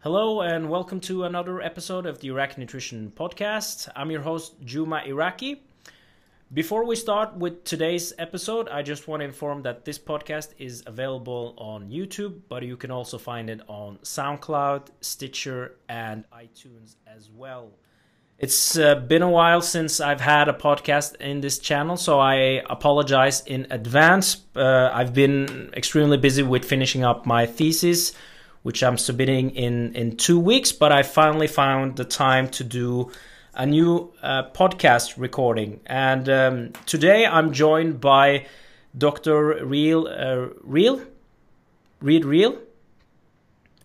Hello and welcome to another episode of the Iraqi Nutrition Podcast. I'm your host, Juma Iraqi. Before we start with today's episode, I just want to inform that this podcast is available on YouTube, but you can also find it on SoundCloud, Stitcher, and iTunes as well. It's uh, been a while since I've had a podcast in this channel, so I apologize in advance. Uh, I've been extremely busy with finishing up my thesis, which I'm submitting in, in two weeks, but I finally found the time to do a new uh, podcast recording. And um, today I'm joined by Dr. Reale, uh, Reale? Reid Reale?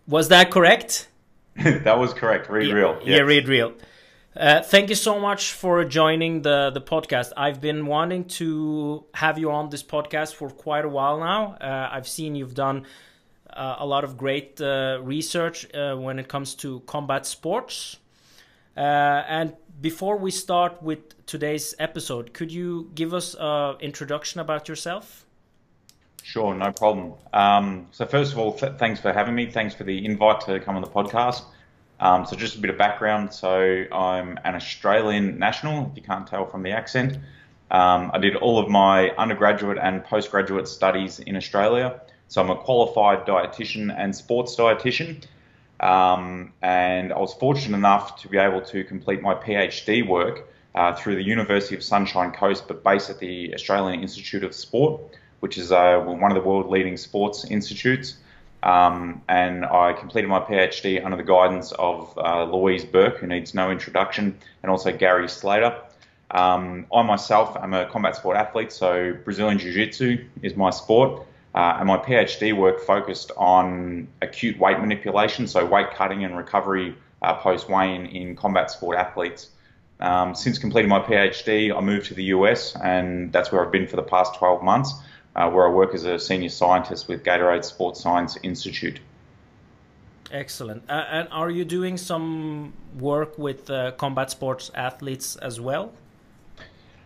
Was that correct? that was correct. Reid yeah, Reale. Yes. Yeah, Reid Reale. Uh, thank you so much for joining the, the podcast. I've been wanting to have you on this podcast for quite a while now. Uh, I've seen you've done uh, a lot of great uh, research uh, when it comes to combat sports. Uh, and before we start with today's episode, could you give us an introduction about yourself? Sure, no problem. Um, so first of all, th- thanks for having me. Thanks for the invite to come on the podcast. Um, so just a bit of background. So I'm an Australian national, if you can't tell from the accent. Um, I did all of my undergraduate and postgraduate studies in Australia. So I'm a qualified dietitian and sports dietitian. Um, and I was fortunate enough to be able to complete my PhD work uh, through the University of Sunshine Coast, but based at the Australian Institute of Sport, which is uh, one of the world leading sports institutes. Um, and I completed my PhD under the guidance of uh, Louise Burke, who needs no introduction, and also Gary Slater. Um, I myself am a combat sport athlete, so Brazilian Jiu Jitsu is my sport. Uh, and my PhD work focused on acute weight manipulation, so weight cutting and recovery uh, post weigh-in in combat sport athletes. Um, since completing my PhD, I moved to the US, and that's where I've been for the past 12 months, uh, where I work as a senior scientist with Gatorade Sports Science Institute. Excellent. Uh, and are you doing some work with uh, combat sports athletes as well?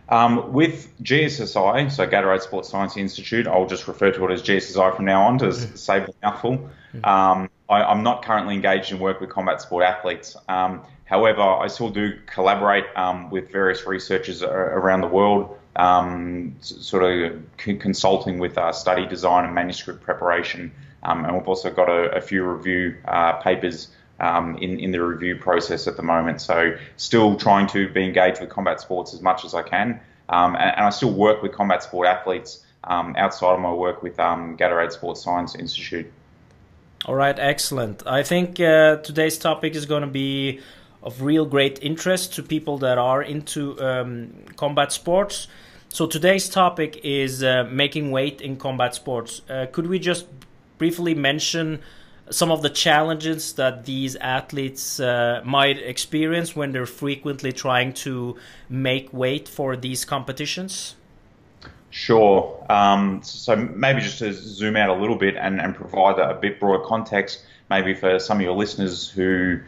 Um, with GSSI, so Gatorade Sports Science Institute, I'll just refer to it as GSSI from now on to save the mouthful. Um, I, am not currently engaged in work with combat sport athletes. Um, however, I still do collaborate um, with various researchers around the world, um, sort of consulting with uh, study design and manuscript preparation. Um, and we've also got a, a few review uh, papers um, in, in the review process at the moment. So still trying to be engaged with combat sports as much as I can. Um, and, and, I still work with combat sport athletes um, outside of my work with um, Gatorade Sports Science Institute. All right, excellent. I think uh, today's topic is going to be of real great interest to people that are into um, combat sports. So today's topic is uh, making weight in combat sports. Uh, could we just briefly mention some of the challenges that these athletes uh, might experience when they're frequently trying to make weight for these competitions? Sure. Um, so maybe just to zoom out a little bit and, and provide a, bit broader context, maybe for some of your listeners who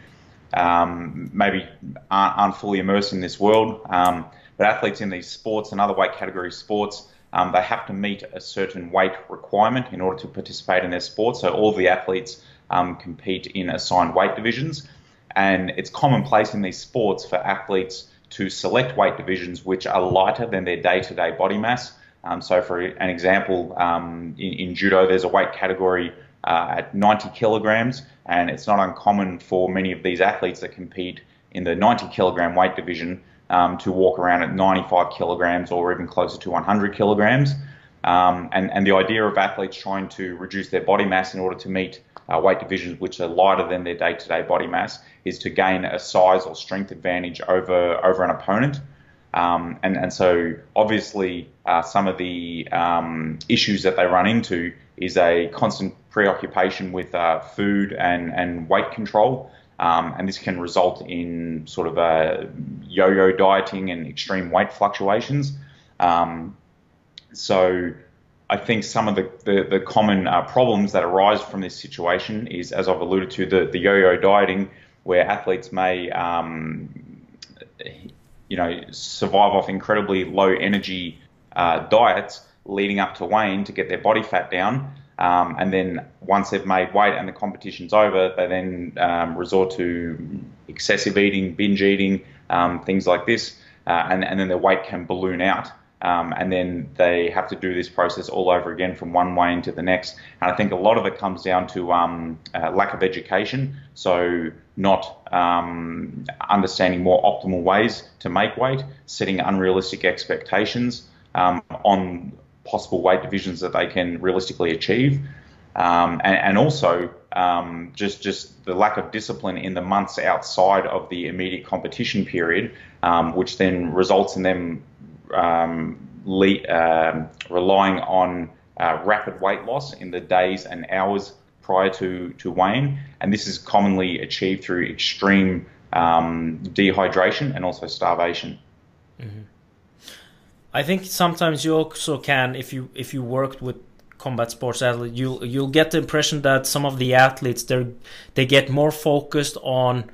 um, maybe aren't, aren't, fully immersed in this world. Um, but athletes in these sports and other weight category sports, um, they have to meet a certain weight requirement in order to participate in their sport. So all the athletes um, compete in assigned weight divisions. And it's commonplace in these sports for athletes to select weight divisions which are lighter than their day to day body mass. Um, so, for an example, um, in, in, judo, there's a weight category uh, at 90 kilograms, and it's not uncommon for many of these athletes that compete in the 90 kilogram weight division um, to walk around at 95 kilograms or even closer to 100 kilograms. Um, and, and the idea of athletes trying to reduce their body mass in order to meet uh, weight divisions which are lighter than their day-to-day body mass is to gain a size or strength advantage over over an opponent. Um, and, and so obviously uh, some of the um, issues that they run into is a constant preoccupation with uh, food and, and weight control. Um, and this can result in sort of a yo-yo dieting and extreme weight fluctuations. Um, so I think some of the, the, the common uh, problems that arise from this situation is, as I've alluded to, the, the yo-yo dieting, where athletes may um, you know, survive off incredibly low energy uh, diets leading up to weigh-in to get their body fat down. Um, and then once they've made weight and the competition's over, they then um, resort to excessive eating, binge eating, um, things like this, uh, and, and then their weight can balloon out. Um, and then they have to do this process all over again from one way into the next. And I think a lot of it comes down to um, uh, lack of education, so not um, understanding more optimal ways to make weight, setting unrealistic expectations um, on possible weight divisions that they can realistically achieve, um, and, and, also um, just just the lack of discipline in the months outside of the immediate competition period, which then results in them um, le- uh, relying on uh, rapid weight loss in the days and hours prior to, to weigh-in, and this is commonly achieved through extreme um, dehydration and also starvation. Mm-hmm. I think sometimes you also can, if you if you worked with combat sports athletes, you'll you'll get the impression that some of the athletes they they get more focused on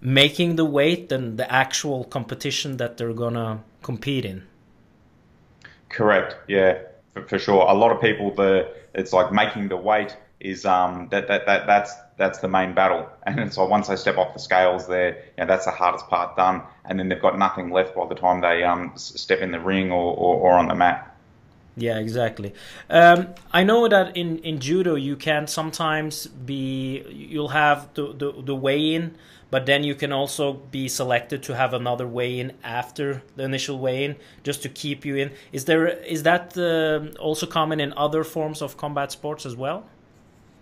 making the weight than the actual competition that they're gonna compete in. Correct. Yeah, for, for sure. A lot of people, the it's like making the weight is um that, that, that that's that's the main battle. And so once they step off the scales, there, you know, that's the hardest part done. And then they've got nothing left by the time they um step in the ring or, or, or on the mat. Yeah, exactly. Um, I know that in, in judo you can sometimes be you'll have the the, the weigh in but then you can also be selected to have another weigh-in after the initial weigh-in just to keep you in is there is that uh, also common in other forms of combat sports as well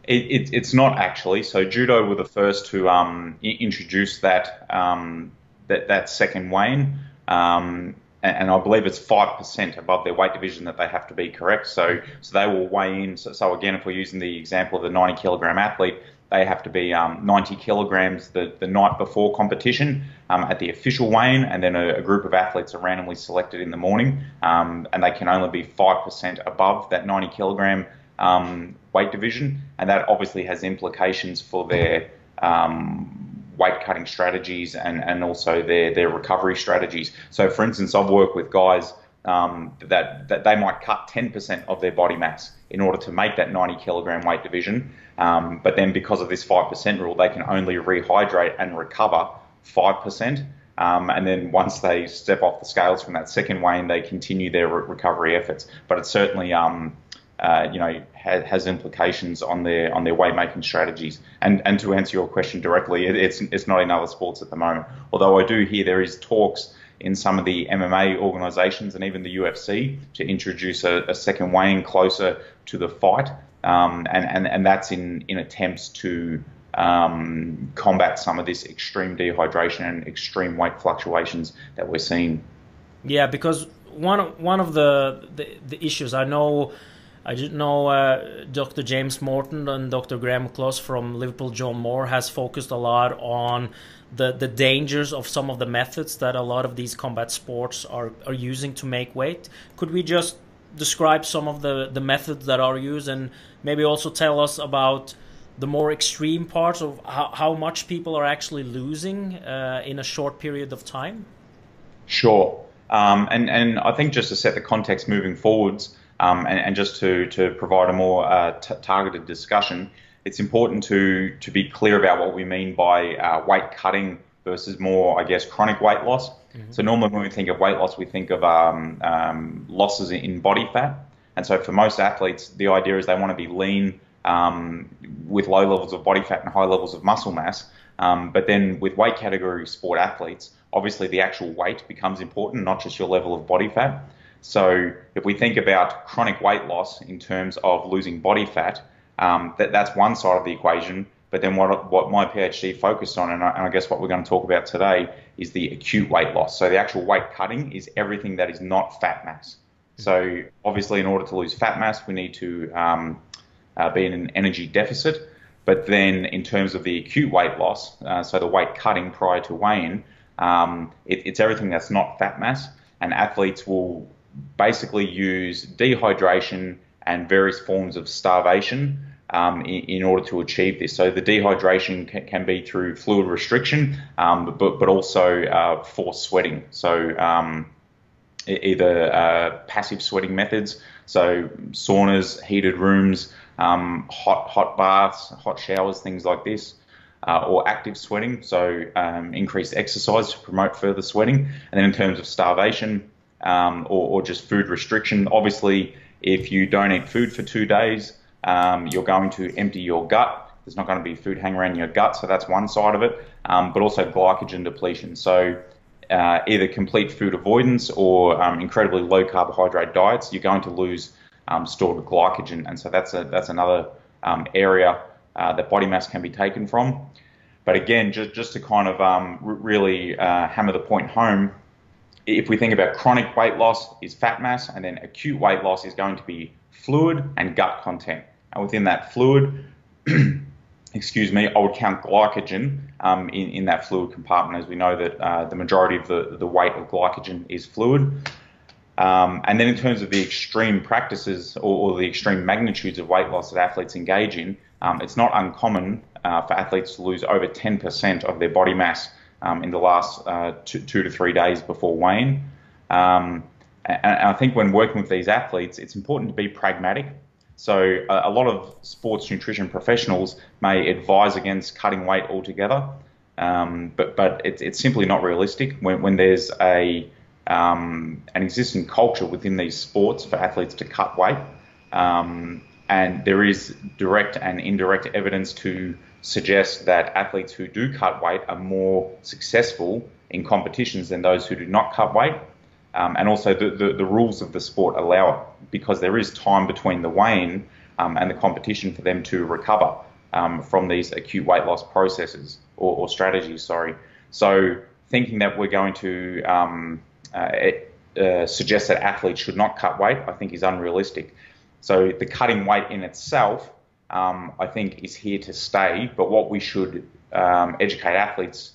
it, it, it's not actually so judo were the first to um, introduce that um, that, that second weigh-in um, and I believe it's five percent above their weight division that they have to be correct. So, so they will weigh in. So, so again, if we're using the example of the 90 kilogram athlete, they have to be um, 90 kilograms the, the night before competition um, at the official weigh-in, and then a, a, group of athletes are randomly selected in the morning, um, and they can only be 5% above that 90 kilogram um, weight division, and that obviously has implications for their um, weight cutting strategies and, and also their, their recovery strategies. So, for instance, I've worked with guys um, that, that they might cut 10% of their body mass in order to make that 90 kilogram weight division. Um, but then because of this 5% rule, they can only rehydrate and recover 5%. Um, and then once they step off the scales from that second weigh-in, they continue their re- recovery efforts. But it's certainly, um, uh, you know, ha- has implications on their on their weight making strategies. And and to answer your question directly, it, it's it's not in other sports at the moment. Although I do hear there is talks in some of the MMA organisations and even the UFC to introduce a, a second weigh-in closer to the fight, um, and, and and that's in in attempts to um, combat some of this extreme dehydration and extreme weight fluctuations that we're seeing. Yeah, because one one of the, the, the issues I know. I know uh, Dr. James Morton and Dr. Graeme Close from Liverpool John Moore has focused a lot on the the dangers of some of the methods that a lot of these combat sports are are using to make weight. Could we just describe some of the the methods that are used and maybe also tell us about the more extreme parts of how, how much people are actually losing uh, in a short period of time? Sure. Um, and, and I think just to set the context moving forwards, um, and, and, just to, to provide a more uh, targeted discussion, it's important to to be clear about what we mean by uh, weight cutting versus more, I guess, chronic weight loss. Mm-hmm. So normally when we think of weight loss, we think of um, um, losses in body fat. And so for most athletes, the idea is they want to be lean um, with low levels of body fat and high levels of muscle mass. Um, but then with weight category sport athletes, obviously the actual weight becomes important, not just your level of body fat. So if we think about chronic weight loss in terms of losing body fat, um, that, that's one side of the equation. But then what, what my PhD focused on, and I, and I, guess what we're going to talk about today, is the acute weight loss. So the actual weight cutting is everything that is not fat mass. So obviously, in order to lose fat mass, we need to um, uh, be in an energy deficit. But then, in terms of the acute weight loss, uh, so the weight cutting prior to weigh-in, um, it, it's everything that's not fat mass. And athletes will basically use dehydration and various forms of starvation um, in, in, order to achieve this. So the dehydration can, can be through fluid restriction, um, but but also uh, forced sweating. So um, either uh, passive sweating methods, so saunas, heated rooms, um, hot hot baths, hot showers, things like this. Uh, or active sweating, so um, increased exercise to promote further sweating. And then in terms of starvation um, or, or, just food restriction, obviously, if you don't eat food for two days, um, you're going to empty your gut. There's not going to be food hanging around your gut, so that's one side of it, um, but also glycogen depletion. So uh, either complete food avoidance or um, incredibly low carbohydrate diets, you're going to lose um, stored glycogen, and so that's a, that's another um, area uh, that body mass can be taken from. But again, just just to kind of really uh, hammer the point home, if we think about chronic weight loss is fat mass, and then acute weight loss is going to be fluid and gut content. And within that fluid, excuse me, I would count glycogen um, in, in that fluid compartment, as we know that uh, the majority of the, the weight of glycogen is fluid. Um, and then in terms of the extreme practices or, or, the extreme magnitudes of weight loss that athletes engage in, um, it's not uncommon uh, for athletes to lose over 10% of their body mass um, in the last uh, two, two, to three days before weigh-in. Um, and, I think when working with these athletes, it's important to be pragmatic so a, a lot of sports nutrition professionals may advise against cutting weight altogether, um, but but it's, it's simply not realistic when, when there's a um, an existing culture within these sports for athletes to cut weight, um, and there is direct and indirect evidence to suggest that athletes who do cut weight are more successful in competitions than those who do not cut weight. Um, and also the, the, the, rules of the sport allow it because there is time between the weigh-in um, and the competition for them to recover um, from these acute weight loss processes or, or, strategies. Sorry. So thinking that we're going to um, uh, uh, suggest that athletes should not cut weight, I think is unrealistic. So the cutting weight in itself, um, I think, is here to stay. But what we should um, educate athletes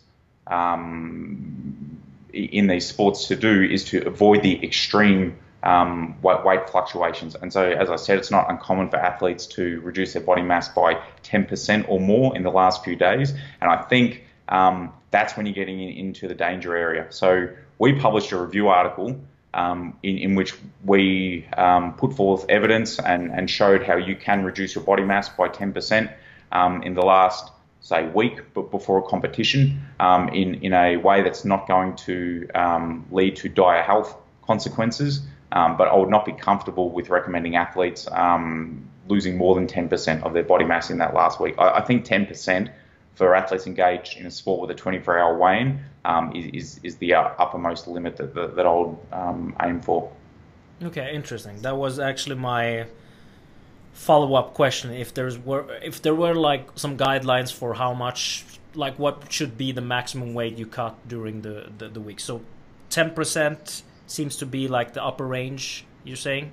um, in these sports to do is to avoid the extreme um, weight fluctuations. And so, as I said, it's not uncommon for athletes to reduce their body mass by 10% or more in the last few days. And I think um, that's when you're getting in, into the danger area. So, we published a review article um, in, in, which we um, put forth evidence and, and, showed how you can reduce your body mass by 10% um, in the last say week but before a competition um, in in a way that's not going to um, lead to dire health consequences. Um, but I would not be comfortable with recommending athletes losing more than 10% of their body mass in that last week. I, I think 10% for athletes engaged in a sport with a 24-hour weigh-in um, is, is, the uppermost limit that, that, that I would um, aim for. Okay, interesting. That was actually my follow up question if there's were if there were like some guidelines for how much like what should be the maximum weight you cut during the the, the week so 10% seems to be like the upper range you're saying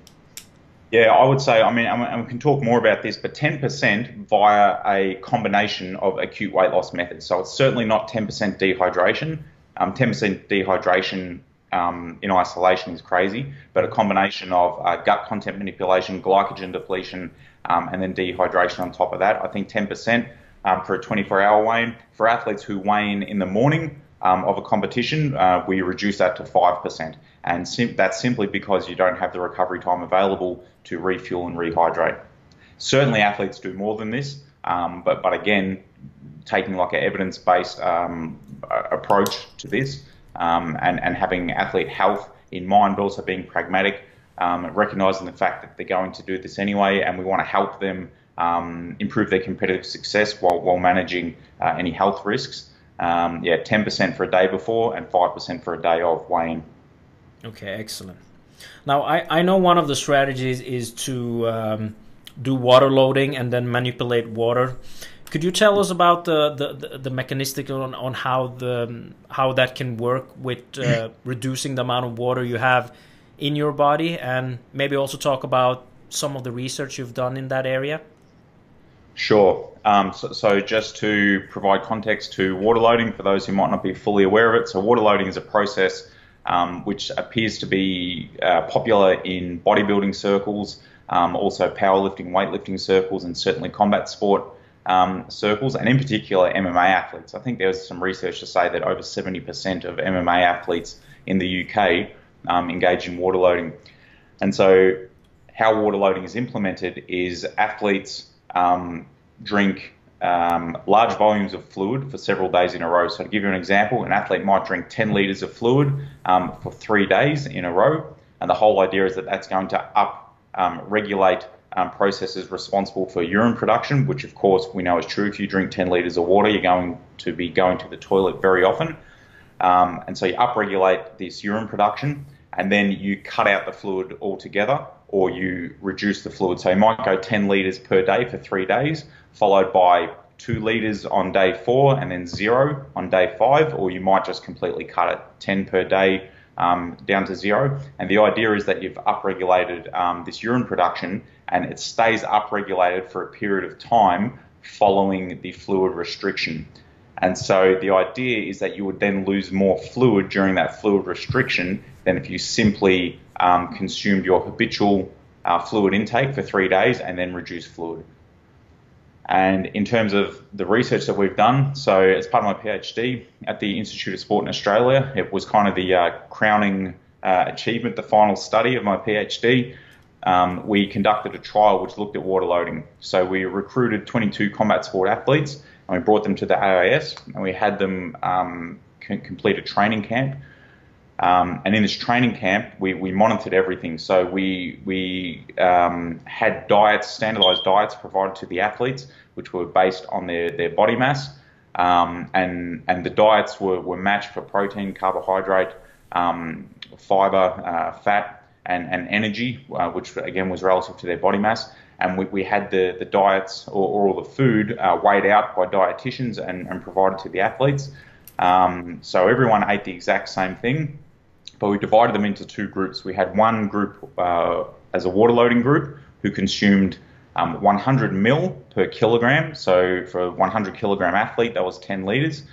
yeah, I would say, I mean, and we can talk more about this, but 10% via a combination of acute weight loss methods. So it's certainly not 10% dehydration. Um, 10% dehydration um, in isolation is crazy, but a combination of uh, gut content manipulation, glycogen depletion, um, and then dehydration on top of that. I think 10% um, for a 24 hour weigh For athletes who weigh in in the morning um, of a competition, uh, we reduce that to 5%. And sim- that's simply because you don't have the recovery time available to refuel and rehydrate. Certainly, athletes do more than this, um, but, but again, taking like an evidence based um, approach to this um, and, and having athlete health in mind, but also being pragmatic, um, recognizing the fact that they're going to do this anyway, and we want to help them um, improve their competitive success while, while managing uh, any health risks. Um, yeah, 10% for a day before and 5% for a day of weigh-in. Okay, excellent. Now, I, I know one of the strategies is to um, do water loading and then manipulate water. Could you tell us about the the, the, mechanistic on, on how the how that can work with uh, reducing the amount of water you have in your body, and maybe also talk about some of the research you've done in that area? Sure. Um, so, so, just to provide context to water loading for those who might not be fully aware of it, so water loading is a process um, which appears to be uh, popular in bodybuilding circles um, also powerlifting, weightlifting circles, and certainly combat sport um, circles, and in particular MMA athletes. I think there was some research to say that over 70% of MMA athletes in the UK um, engage in water loading. And so, how water loading is implemented is athletes um, drink um, large volumes of fluid for several days in a row. So, to give you an example, an athlete might drink 10 litres of fluid um, for three days in a row. And the whole idea is that that's going to up um, regulate um, processes responsible for urine production, which of course we know is true. If you drink 10 litres of water, you're going to be going to the toilet very often. Um, and so you upregulate this urine production and then you cut out the fluid altogether or you reduce the fluid. So you might go 10 litres per day for three days, followed by two litres on day four and then zero on day five, or you might just completely cut it 10 per day um, down to zero. And the idea is that you've upregulated um, this urine production and it stays upregulated for a period of time following the fluid restriction. And so the idea is that you would then lose more fluid during that fluid restriction than if you simply um, consumed your habitual uh, fluid intake for three days and then reduce fluid. And in terms of the research that we've done, so as part of my PhD at the Institute of Sport in Australia, it was kind of the uh, crowning uh, achievement, the final study of my PhD. Um, we conducted a trial which looked at water loading. So we recruited 22 combat sport athletes and we brought them to the AIS and we had them um, complete a training camp um, and in this training camp, we, we monitored everything. So we we um, had diets, standardized diets provided to the athletes, which were based on their, their body mass, um, and and the diets were, were matched for protein, carbohydrate, um, fiber, uh, fat, and and energy, uh, which again was relative to their body mass. And we, we had the, the diets or, or all the food uh, weighed out by dietitians and, and provided to the athletes. Um, so everyone ate the exact same thing but we divided them into two groups. We had one group uh, as a water loading group who consumed um, 100 mil per kilogram. So for a 100 kilogram athlete, that was 10 liters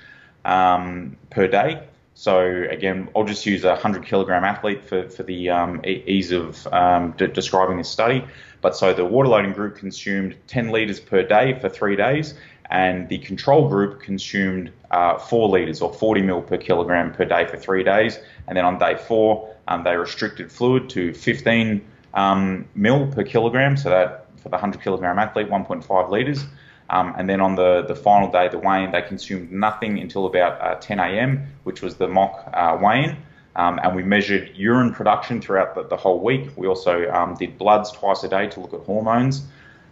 um, per day. So again, I'll just use a 100 kilogram athlete for, for the um, ease of um, de- describing this study. But so the water loading group consumed 10 liters per day for three days, and the control group consumed uh, 4 litres or 40 mil per kilogram per day for three days. And then on day four, um, they restricted fluid to 15 um, mil per kilogram, so that for the 100 kilogram athlete, 1.5 litres. Um, and then on the, the final day, the weigh-in, they consumed nothing until about uh, 10 a.m., which was the mock uh, weigh-in. Um, and we measured urine production throughout the, the whole week. We also um, did bloods twice a day to look at hormones.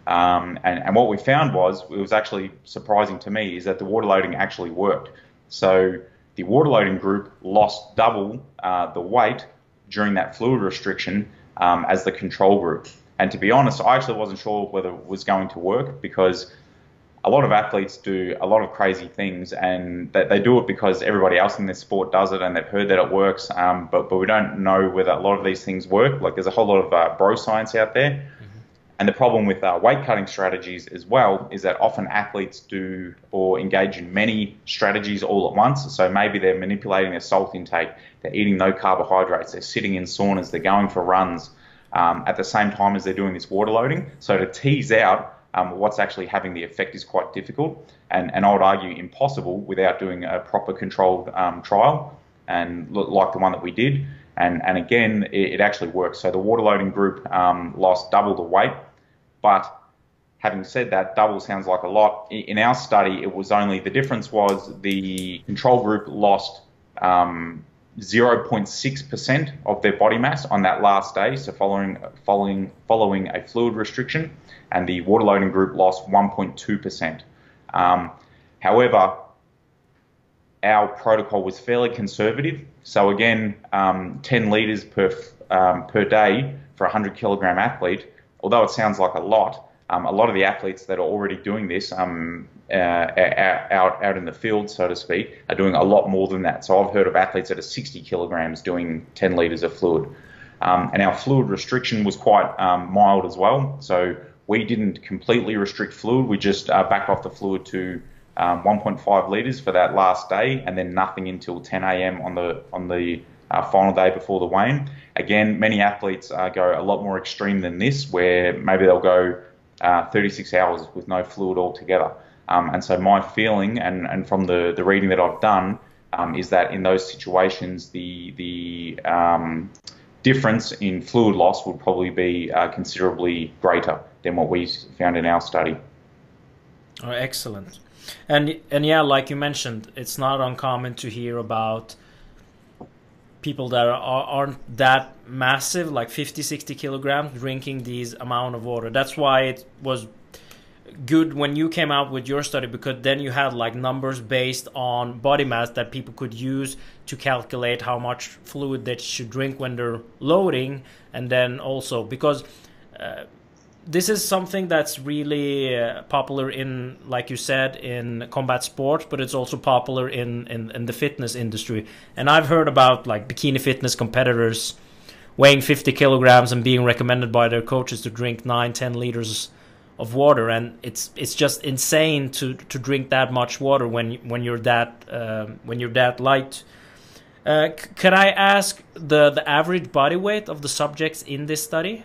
Um, and, and, what we found was, it was actually surprising to me, is that the water loading actually worked. So the water loading group lost double uh, the weight during that fluid restriction um, as the control group. And to be honest, I actually wasn't sure whether it was going to work because a lot of athletes do a lot of crazy things and they, they do it because everybody else in this sport does it and they've heard that it works, um, but, but we don't know whether a lot of these things work. Like there's a whole lot of uh, bro science out there. And the problem with uh, weight cutting strategies as well is that often athletes do or engage in many strategies all at once. So maybe they're manipulating their salt intake, they're eating no carbohydrates, they're sitting in saunas, they're going for runs um, at the same time as they're doing this water loading. So to tease out um, what's actually having the effect is quite difficult and, and I would argue impossible without doing a proper controlled um, trial and like the one that we did. And, and again, it, it actually works. So the water loading group um, lost double the weight, but having said that, double sounds like a lot. In our study, it was only the difference was the control group lost um, 0.6% of their body mass on that last day, so following following following a fluid restriction, and the water loading group lost 1.2%. Um, however, our protocol was fairly conservative. So again, um, 10 liters per um, per day for a 100 kilogram athlete. Although it sounds like a lot, um, a lot of the athletes that are already doing this um, uh, out out in the field, so to speak, are doing a lot more than that. So I've heard of athletes that are 60 kilograms doing 10 liters of fluid, um, and our fluid restriction was quite um, mild as well. So we didn't completely restrict fluid. We just uh, backed off the fluid to um, 1.5 liters for that last day, and then nothing until 10 a.m. on the on the uh, final day before the weigh-in. Again, many athletes uh, go a lot more extreme than this, where maybe they'll go uh, 36 hours with no fluid altogether. Um, and so my feeling, and, and from the, the reading that I've done, um, is that in those situations, the the um, difference in fluid loss would probably be uh, considerably greater than what we found in our study. Oh, excellent. And and yeah, like you mentioned, it's not uncommon to hear about people that are, aren't that massive, like 50, 60 kilograms, drinking these amount of water. That's why it was good when you came out with your study because then you had like numbers based on body mass that people could use to calculate how much fluid they should drink when they're loading and then also because uh, this is something that's really uh, popular in like you said in combat sports but it's also popular in, in in the fitness industry and i've heard about like bikini fitness competitors weighing 50 kilograms and being recommended by their coaches to drink 9 10 liters of water, and it's it's just insane to to drink that much water when when you're that uh, when you're that light. Uh, could I ask the the average body weight of the subjects in this study?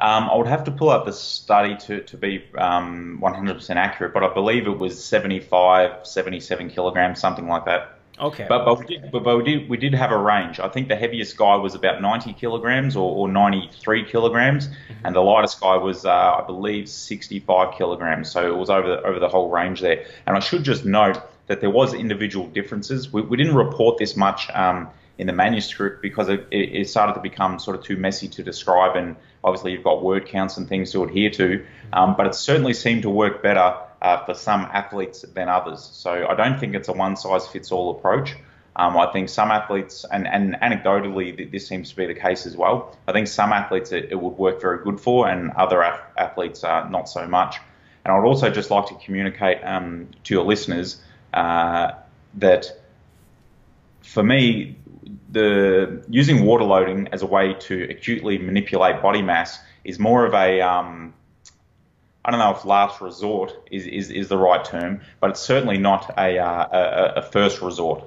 Um, I would have to pull up the study to, to be um, 100% accurate, but I believe it was 75, 77 kilograms, something like that. Okay. But, but, we did, but, but, we did we did have a range. I think the heaviest guy was about 90 kilograms or, or 93 kilograms, mm-hmm. and the lightest guy was uh, I believe 65 kilograms. So it was over the, over the whole range there. And I should just note that there was individual differences. We, we didn't report this much um, in the manuscript because it, it, started to become sort of too messy to describe, and obviously you've got word counts and things to adhere to. Um, but it certainly seemed to work better uh, for some athletes than others. So I don't think it's a one size fits all approach. Um, I think some athletes, and, and anecdotally, this seems to be the case as well. I think some athletes it, it would work very good for, and other athletes uh, not so much. And I would also just like to communicate um, to your listeners uh, that for me, the using water loading as a way to acutely manipulate body mass is more of a um, I don't know if last resort is, is, is the right term, but it's certainly not a, uh, a, a, first resort.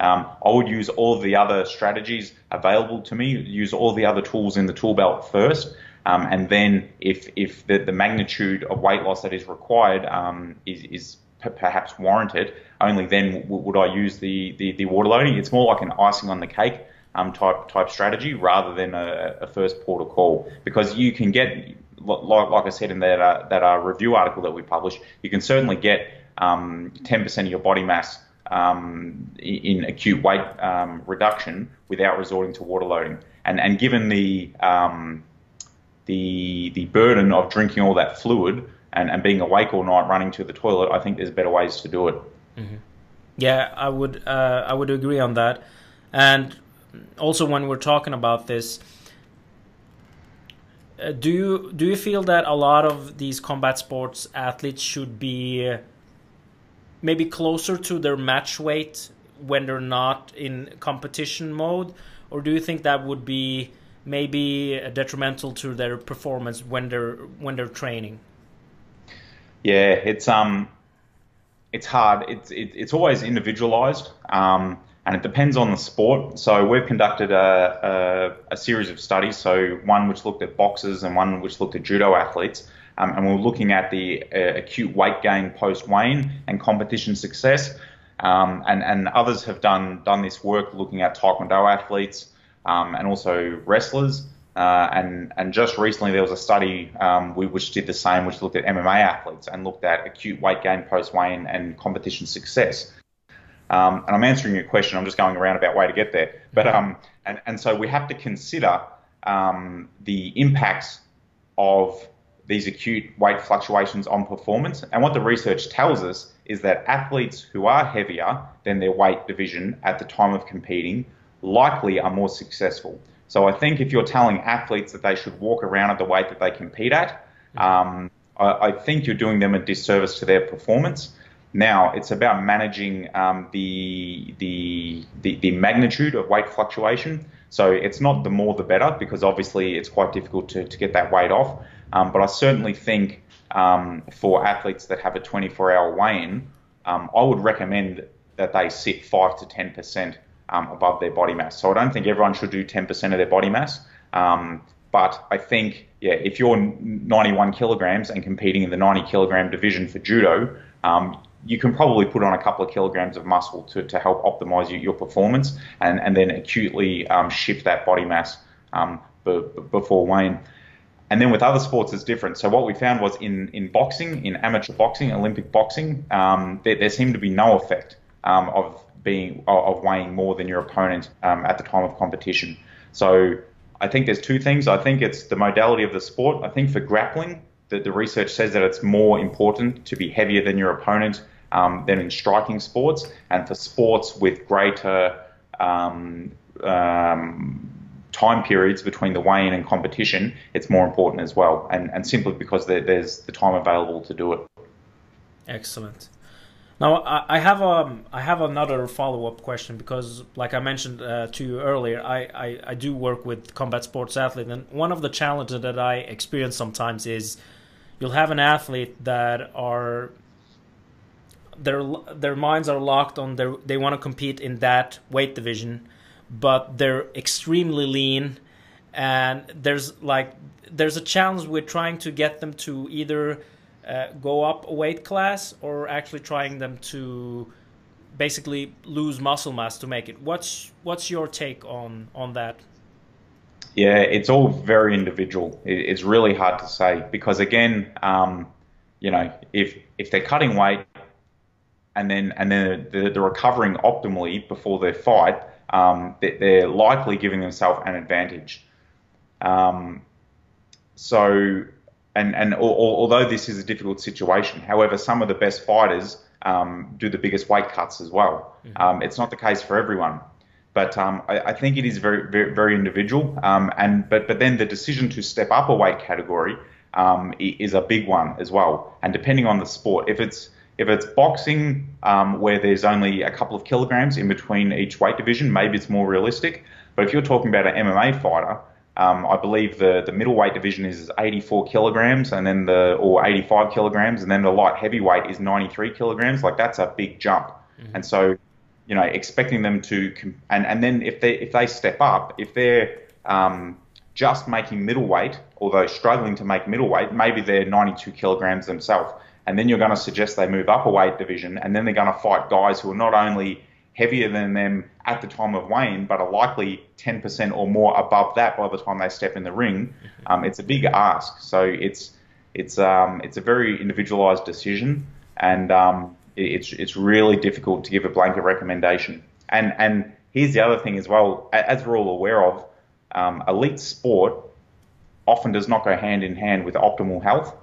Um, I would use all the other strategies available to me, use all the other tools in the tool belt first, um, and then if, if the, the magnitude of weight loss that is required um, is, is p- perhaps warranted, only then w- would I use the, the, the water loading. It's more like an icing on the cake um, type type strategy rather than a, a first port of call because you can get like, like I said in that uh, that uh, review article that we published, you can certainly get um, 10% of your body mass um, in acute weight um, reduction without resorting to water loading. And and given the um, the the burden of drinking all that fluid and, and being awake all night running to the toilet, I think there's better ways to do it. Mm-hmm. Yeah, I would uh, I would agree on that. And also when we're talking about this uh, do you do you feel that a lot of these combat sports athletes should be uh, maybe closer to their match weight when they're not in competition mode, or do you think that would be maybe detrimental to their performance when they're when they're training? Yeah, it's um, it's hard. It's it, it's always individualized. Um, and it depends on the sport. So we've conducted a, a, a, series of studies. So one which looked at boxers and one which looked at judo athletes, um, and we are looking at the uh, acute weight gain post weigh and competition success. Um, and, and others have done done this work looking at taekwondo athletes um, and also wrestlers. Uh, and and just recently there was a study um, we, which did the same, which looked at MMA athletes and looked at acute weight gain post weigh and competition success. Um, and I'm answering your question. I'm just going around about way to get there. But um, and and so we have to consider um, the impacts of these acute weight fluctuations on performance. And what the research tells us is that athletes who are heavier than their weight division at the time of competing likely are more successful. So I think if you're telling athletes that they should walk around at the weight that they compete at, um, I, I, think you're doing them a disservice to their performance. Now it's about managing um, the, the, the the magnitude of weight fluctuation. So it's not the more the better because obviously it's quite difficult to, to get that weight off. Um, but I certainly think um, for athletes that have a 24-hour weigh-in, um, I would recommend that they sit five to ten percent um, above their body mass. So I don't think everyone should do 10% of their body mass. Um, but I think, yeah, if you're 91 kilograms and competing in the 90 kilogram division for judo, um, you can probably put on a couple of kilograms of muscle to, to help optimize your, your performance and, and then acutely um, shift that body mass um, b- before weighing. And then with other sports, it's different. So what we found was in, in boxing, in amateur boxing, Olympic boxing, um, there, there, seemed to be no effect um, of being of weighing more than your opponent um, at the time of competition. So I think there's two things. I think it's the modality of the sport. I think for grappling, the, the research says that it's more important to be heavier than your opponent um, than in striking sports. And for sports with greater um, um, time periods between the weigh-in and competition, it's more important as well. And, and simply because there, there's the time available to do it. Excellent. Now I, have a um, I have another follow up question because, like I mentioned uh, to you earlier, I, I, I do work with combat sports athletes, and one of the challenges that I experience sometimes is you'll have an athlete that are their their minds are locked on their they want to compete in that weight division, but they're extremely lean, and there's like there's a challenge with trying to get them to either uh, go up a weight class or actually trying them to basically lose muscle mass to make it. What's what's your take on on that? Yeah, it's all very individual. It's really hard to say because again, um, you know, if if they're cutting weight and then and then they're, recovering optimally before their fight, um, they're likely giving themselves an advantage. Um, so and and although this is a difficult situation, however, some of the best fighters um, do the biggest weight cuts as well. Mm-hmm. Um, it's not the case for everyone, but um, I, I, think it is very very, very individual. Um, and but but then the decision to step up a weight category um, is a big one as well. And depending on the sport, if it's if it's boxing um, where there's only a couple of kilograms in between each weight division, maybe it's more realistic. But if you're talking about an MMA fighter um, I believe the, the middleweight division is 84 kilograms, and then the or 85 kilograms, and then the light heavyweight is 93 kilograms. Like that's a big jump, mm-hmm. and so you know expecting them to and and then if they if they step up, if they're um, just making middleweight, although struggling to make middleweight, maybe they're 92 kilograms themselves, and then you're going to suggest they move up a weight division, and then they're going to fight guys who are not only heavier than them at the time of weighing, but are likely 10% or more above that by the time they step in the ring. Mm-hmm. Um, it's a big ask. So it's it's um, it's a very individualized decision, and um, it's it's really difficult to give a blanket recommendation. And and here's the other thing as well, as we're all aware of, um, elite sport often does not go hand in hand with optimal health.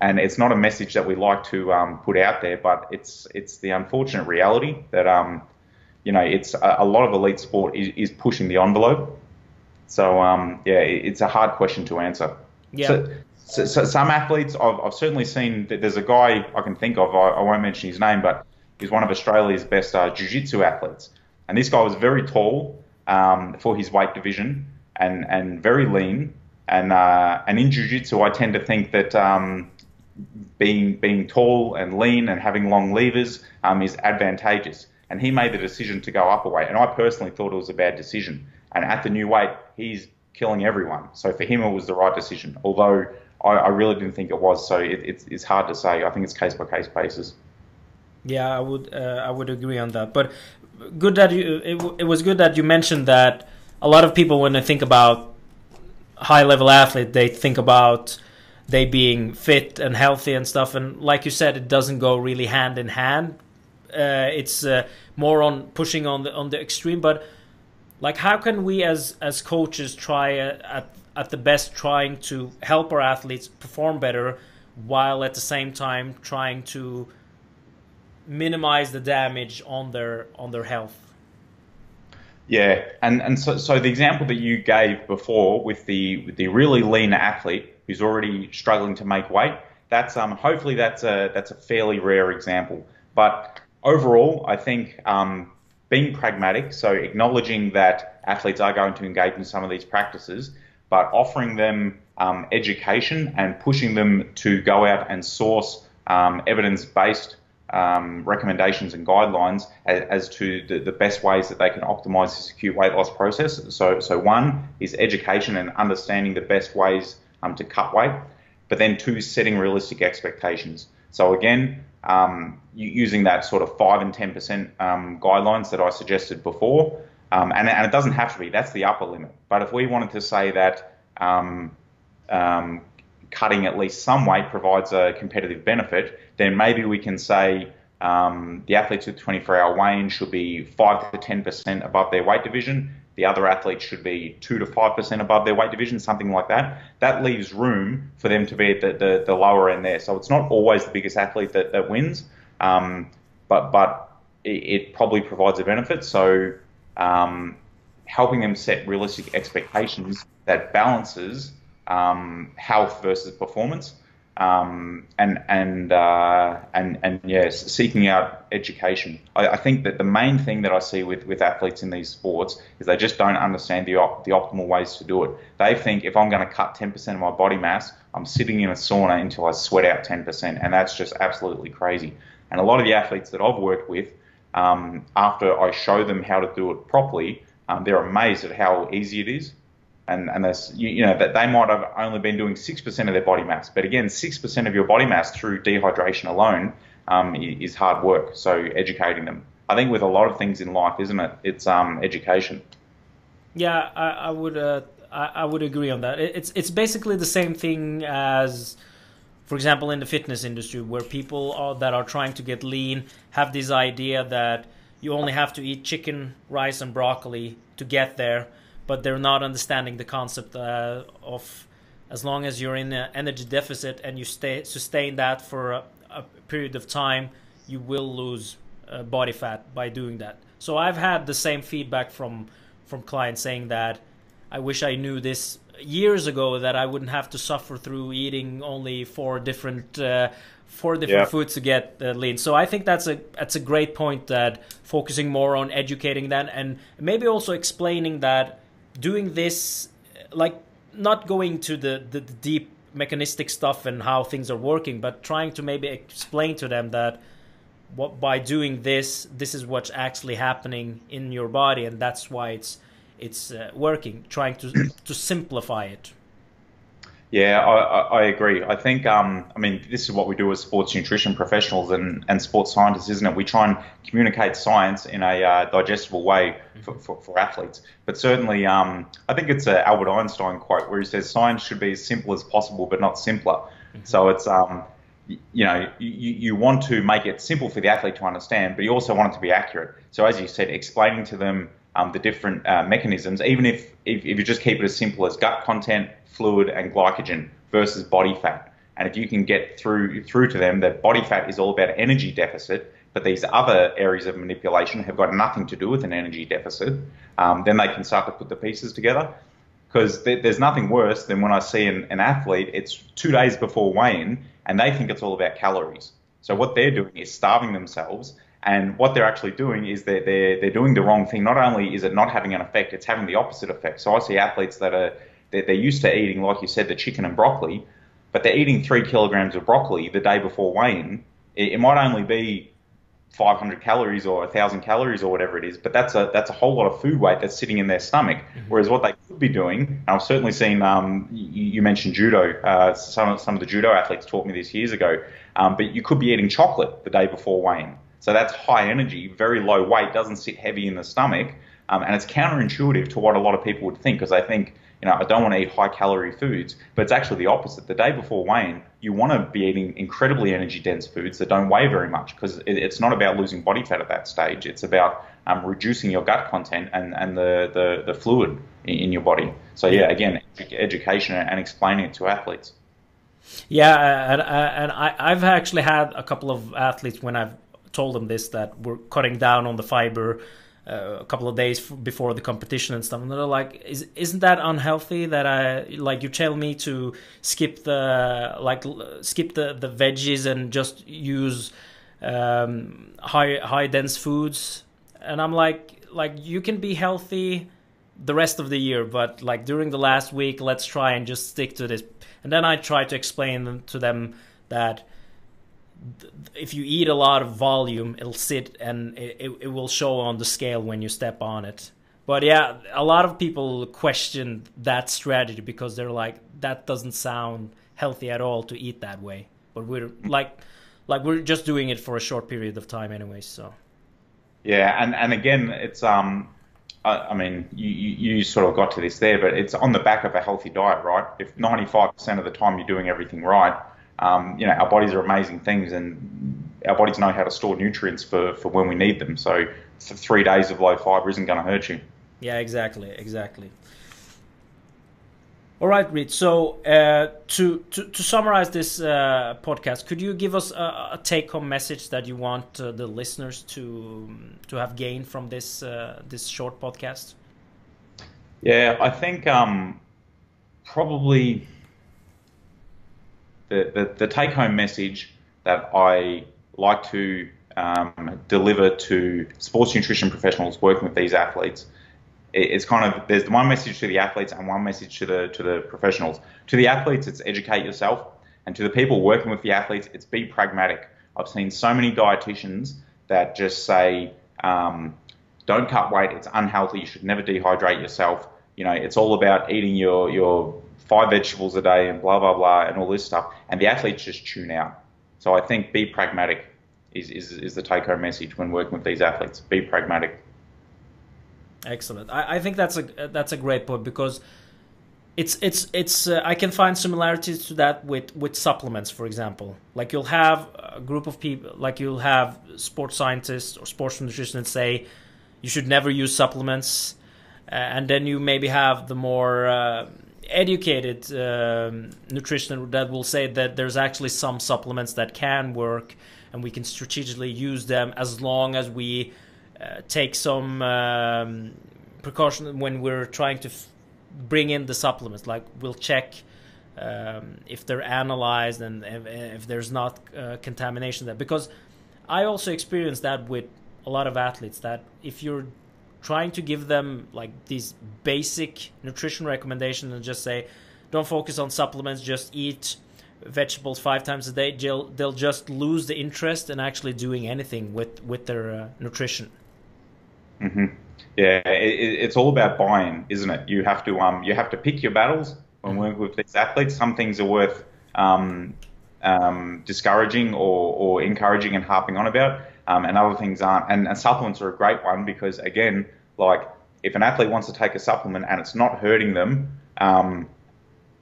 And it's not a message that we like to um, put out there, but it's it's the unfortunate reality that um, you know, it's a, a lot of elite sport is, is pushing the envelope. So um, yeah, it's a hard question to answer. Yeah. So, so, so some athletes, I've, I've, certainly seen that there's a guy I can think of. I, I, won't mention his name, but he's one of Australia's best uh, jiu-jitsu athletes. And this guy was very tall um, for his weight division and and very lean. And uh, and in jiu-jitsu, I tend to think that um, being being tall and lean and having long levers um, is advantageous and he made the decision to go up a weight. And I personally thought it was a bad decision. And at the new weight, he's killing everyone. So for him, it was the right decision. Although I, I really didn't think it was. So it, it's, it's hard to say. I think it's case by case basis. Yeah, I would uh, I would agree on that. But good that you it, it was good that you mentioned that a lot of people when they think about high level athlete, they think about they being fit and healthy and stuff. And like you said, it doesn't go really hand in hand uh, it's uh, more on pushing on the on the extreme. But like, how can we as as coaches try uh, at at the best trying to help our athletes perform better, while at the same time trying to minimize the damage on their on their health? Yeah, and and so so the example that you gave before with the with the really lean athlete who's already struggling to make weight, that's um hopefully that's a that's a fairly rare example. But overall, I think um, being pragmatic, so acknowledging that athletes are going to engage in some of these practices, but offering them um, education and pushing them to go out and source um, evidence-based um, recommendations and guidelines as, as to the, the, best ways that they can optimize this acute weight loss process. So, so one is education and understanding the best ways um, to cut weight, but then two, setting realistic expectations. So again, um, using that sort of five and ten percent um, guidelines that I suggested before, um, and, and, it doesn't have to be. That's the upper limit. But if we wanted to say that um, cutting at least some weight provides a competitive benefit, then maybe we can say um, the athletes with 24 hour weigh-in should be 5 to 10% above their weight division. The other athletes should be 2 to 5% above their weight division, something like that. That leaves room for them to be at the, the, the lower end there. So it's not always the biggest athlete that, that wins, um, but, but it, it, probably provides a benefit. So um, helping them set realistic expectations that balances um, health versus performance, um, and and uh, and and yes, seeking out education. I, I, think that the main thing that I see with, with athletes in these sports is they just don't understand the op- the optimal ways to do it. They think if I'm going to cut 10% of my body mass, I'm sitting in a sauna until I sweat out 10%, and that's just absolutely crazy. And a lot of the athletes that I've worked with, um, after I show them how to do it properly, um, they're amazed at how easy it is and and there's you, you, know that they might have only been doing six percent of their body mass, but again, six percent of your body mass through dehydration alone um, is hard work. So educating them, I think, with a lot of things in life, isn't it? It's um, education. Yeah, I, I would uh, I, I, would agree on that. It's it's basically the same thing as. For example, in the fitness industry, where people are, that are trying to get lean have this idea that you only have to eat chicken, rice, and broccoli to get there, but they're not understanding the concept uh, of as long as you're in an energy deficit and you stay sustain that for a, a period of time, you will lose uh, body fat by doing that. So I've had the same feedback from from clients saying that I wish I knew this years ago that I wouldn't have to suffer through eating only four different uh, four different yeah. foods to get uh, lean. So I think that's a that's a great point that focusing more on educating that and maybe also explaining that doing this like not going to the, the, the deep mechanistic stuff and how things are working but trying to maybe explain to them that what by doing this this is what's actually happening in your body and that's why it's it's uh, working trying to to simplify it yeah, I, I agree. I think, um, I mean, this is what we do as sports nutrition professionals and, and sports scientists, isn't it? We try and communicate science in a uh, digestible way for, for, for, athletes. But certainly, um, I think it's an Albert Einstein quote where he says science should be as simple as possible, but not simpler. Mm-hmm. So it's, um, you know, you, you want to make it simple for the athlete to understand, but you also want it to be accurate. So as you said, explaining to them um, the different uh, mechanisms, even if, if, if you just keep it as simple as gut content, fluid, and glycogen versus body fat. And if you can get through through to them that body fat is all about energy deficit, but these other areas of manipulation have got nothing to do with an energy deficit, um, then they can start to put the pieces together. Because th- there's nothing worse than when I see an, an athlete, it's two days before weigh-in, and they think it's all about calories. So what they're doing is starving themselves and what they're actually doing is they're, they're, they're doing the wrong thing. Not only is it not having an effect, it's having the opposite effect. So I see athletes that are they're, they're used to eating, like you said, the chicken and broccoli, but they're eating three kilograms of broccoli the day before weighing. It, it might only be 500 calories or 1,000 calories or whatever it is, but that's a that's a whole lot of food weight that's sitting in their stomach. Mm-hmm. Whereas what they could be doing, and I've certainly seen, um, you, you, mentioned judo. Uh, some some of the judo athletes taught me this years ago. Um, but you could be eating chocolate the day before weighing. So that's high energy, very low weight, doesn't sit heavy in the stomach, um, and it's counterintuitive to what a lot of people would think because they think, you know, I don't want to eat high calorie foods, but it's actually the opposite. The day before weighing, you want to be eating incredibly energy dense foods that don't weigh very much because it, it's not about losing body fat at that stage. It's about um, reducing your gut content and, and the, the, the fluid in, in your body. So yeah, again, education and explaining it to athletes. Yeah, and, and I, I've actually had a couple of athletes when I've told them this that we're cutting down on the fiber uh, a couple of days before the competition and stuff. And they're like is isn't that unhealthy that i like you tell me to skip the like skip the the veggies and just use um, high high dense foods? And i'm like like you can be healthy the rest of the year but like during the last week let's try and just stick to this. And then i try to explain to them that if you eat a lot of volume, it'll sit and it, it will show on the scale when you step on it. But yeah, a lot of people question that strategy because they're like, that doesn't sound healthy at all to eat that way. But we're like, like we're just doing it for a short period of time anyway. So. Yeah, and and again, it's um, I, I mean, you, you sort of got to this there, but it's on the back of a healthy diet, right? If 95% of the time you're doing everything right, um, you know, our bodies are amazing things, and our bodies know how to store nutrients for for when we need them. So, for three days of low fiber isn't going to hurt you. Yeah, exactly, exactly. All right, Reid. So uh, to, to, to summarize this uh, podcast, could you give us a, a take-home message that you want uh, the listeners to to have gained from this uh, this short podcast? Yeah, I think um, probably the, the, the take-home message that I like to um, deliver to sports nutrition professionals working with these athletes it's kind of there's one message to the athletes and one message to the to the professionals. To the athletes, it's educate yourself, and to the people working with the athletes, it's be pragmatic. I've seen so many dietitians that just say, um, "Don't cut weight; it's unhealthy. You should never dehydrate yourself." You know, it's all about eating your your five vegetables a day and blah blah blah and all this stuff, and the athletes just tune out. So I think be pragmatic is is, is the take home message when working with these athletes. Be pragmatic. Excellent. I, I think that's a that's a great point because it's it's it's uh, I can find similarities to that with with supplements, for example. Like you'll have a group of people, like you'll have sports scientists or sports nutritionists say you should never use supplements, uh, and then you maybe have the more uh, educated um, nutrition that will say that there's actually some supplements that can work, and we can strategically use them as long as we uh, take some um, precaution when we're trying to bring in the supplements. Like we'll check um, if they're analyzed and if, if there's not uh, contamination there. Because I also experienced that with a lot of athletes. That if you're trying to give them like these basic nutrition recommendations and just say, don't focus on supplements, just eat vegetables five times a day, they'll, they'll just lose the interest in actually doing anything with, with their uh, nutrition. Mm-hmm. Yeah, it, it's all about buying, isn't it? You have to um, you have to pick your battles when working with these athletes. Some things are worth um, um, discouraging or, or encouraging and harping on about, um, and other things aren't. And, and supplements are a great one because again, like if an athlete wants to take a supplement and it's not hurting them, um,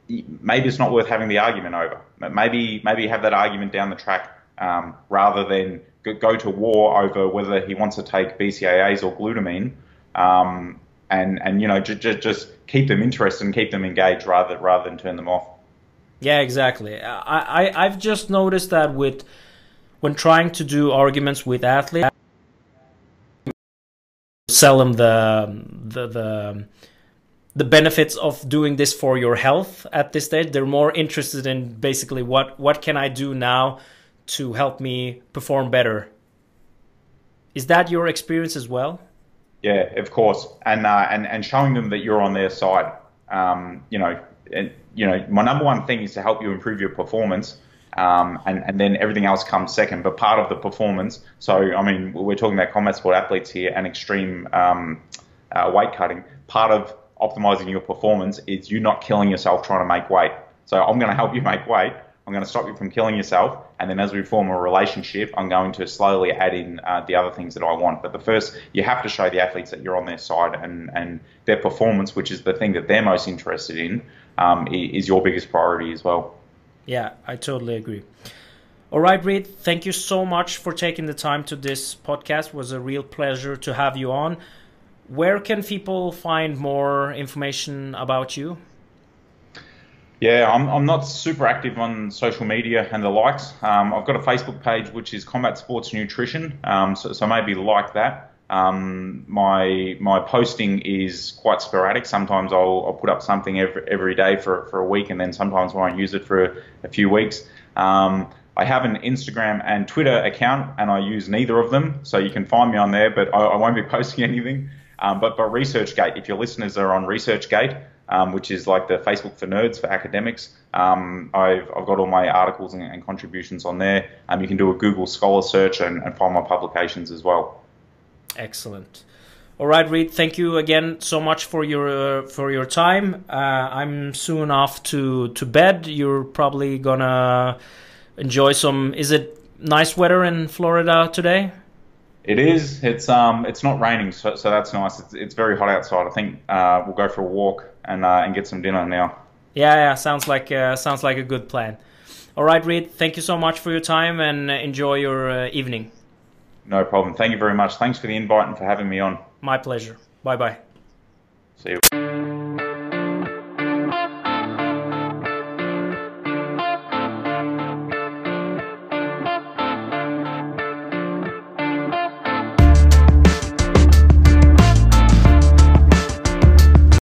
maybe it's not worth having the argument over. Maybe maybe have that argument down the track um, rather than go to war over whether he wants to take BCAAs or glutamine, um, and and you know just just keep them interested and keep them engaged rather rather than turn them off. Yeah, exactly. I, I I've just noticed that with when trying to do arguments with athletes, sell them the the the the benefits of doing this for your health at this stage. They're more interested in basically what what can I do now to help me perform better. Is that your experience as well? Yeah, of course, and uh, and and showing them that you're on their side. Um, you know, and you know, my number one thing is to help you improve your performance, um, and and then everything else comes second. But part of the performance, so I mean, we're talking about combat sport athletes here and extreme um, uh, weight cutting. Part of optimizing your performance is you not killing yourself trying to make weight. So I'm going to help you make weight I'm going to stop you from killing yourself. And then as we form a relationship, I'm going to slowly add in uh, the other things that I want. But the first, you have to show the athletes that you're on their side and, and their performance, which is the thing that they're most interested in, um, is your biggest priority as well. Yeah, I totally agree. All right, Reid, thank you so much for taking the time to this podcast. It was a real pleasure to have you on. Where can people find more information about you? Yeah, I'm, I'm not super active on social media and the likes. Um, I've got a Facebook page which is Combat Sports Nutrition, um, so, so maybe like that. Um, my my posting is quite sporadic. Sometimes I'll, I'll put up something every, every day for, for a week, and then sometimes I won't use it for a, a few weeks. Um, I have an Instagram and Twitter account, and I use neither of them, so you can find me on there, but I, I won't be posting anything. Um, but but ResearchGate, if your listeners are on ResearchGate, um, which is like the Facebook for nerds for academics. Um, I've, I've got all my articles and, and contributions on there. Um, you can do a Google Scholar search and, and find my publications as well. Excellent. All right, Reid. Thank you again so much for your uh, for your time. Uh, I'm soon off to to bed. You're probably gonna enjoy some. Is it nice weather in Florida today? It is. It's um. It's not raining, so, so that's nice. It's, it's very hot outside. I think uh, we'll go for a walk and uh, and get some dinner now. Yeah, yeah. Sounds like uh, sounds like a good plan. All right, Reid. Thank you so much for your time and enjoy your uh, evening. No problem. Thank you very much. Thanks for the invite and for having me on. My pleasure. Bye bye. See you.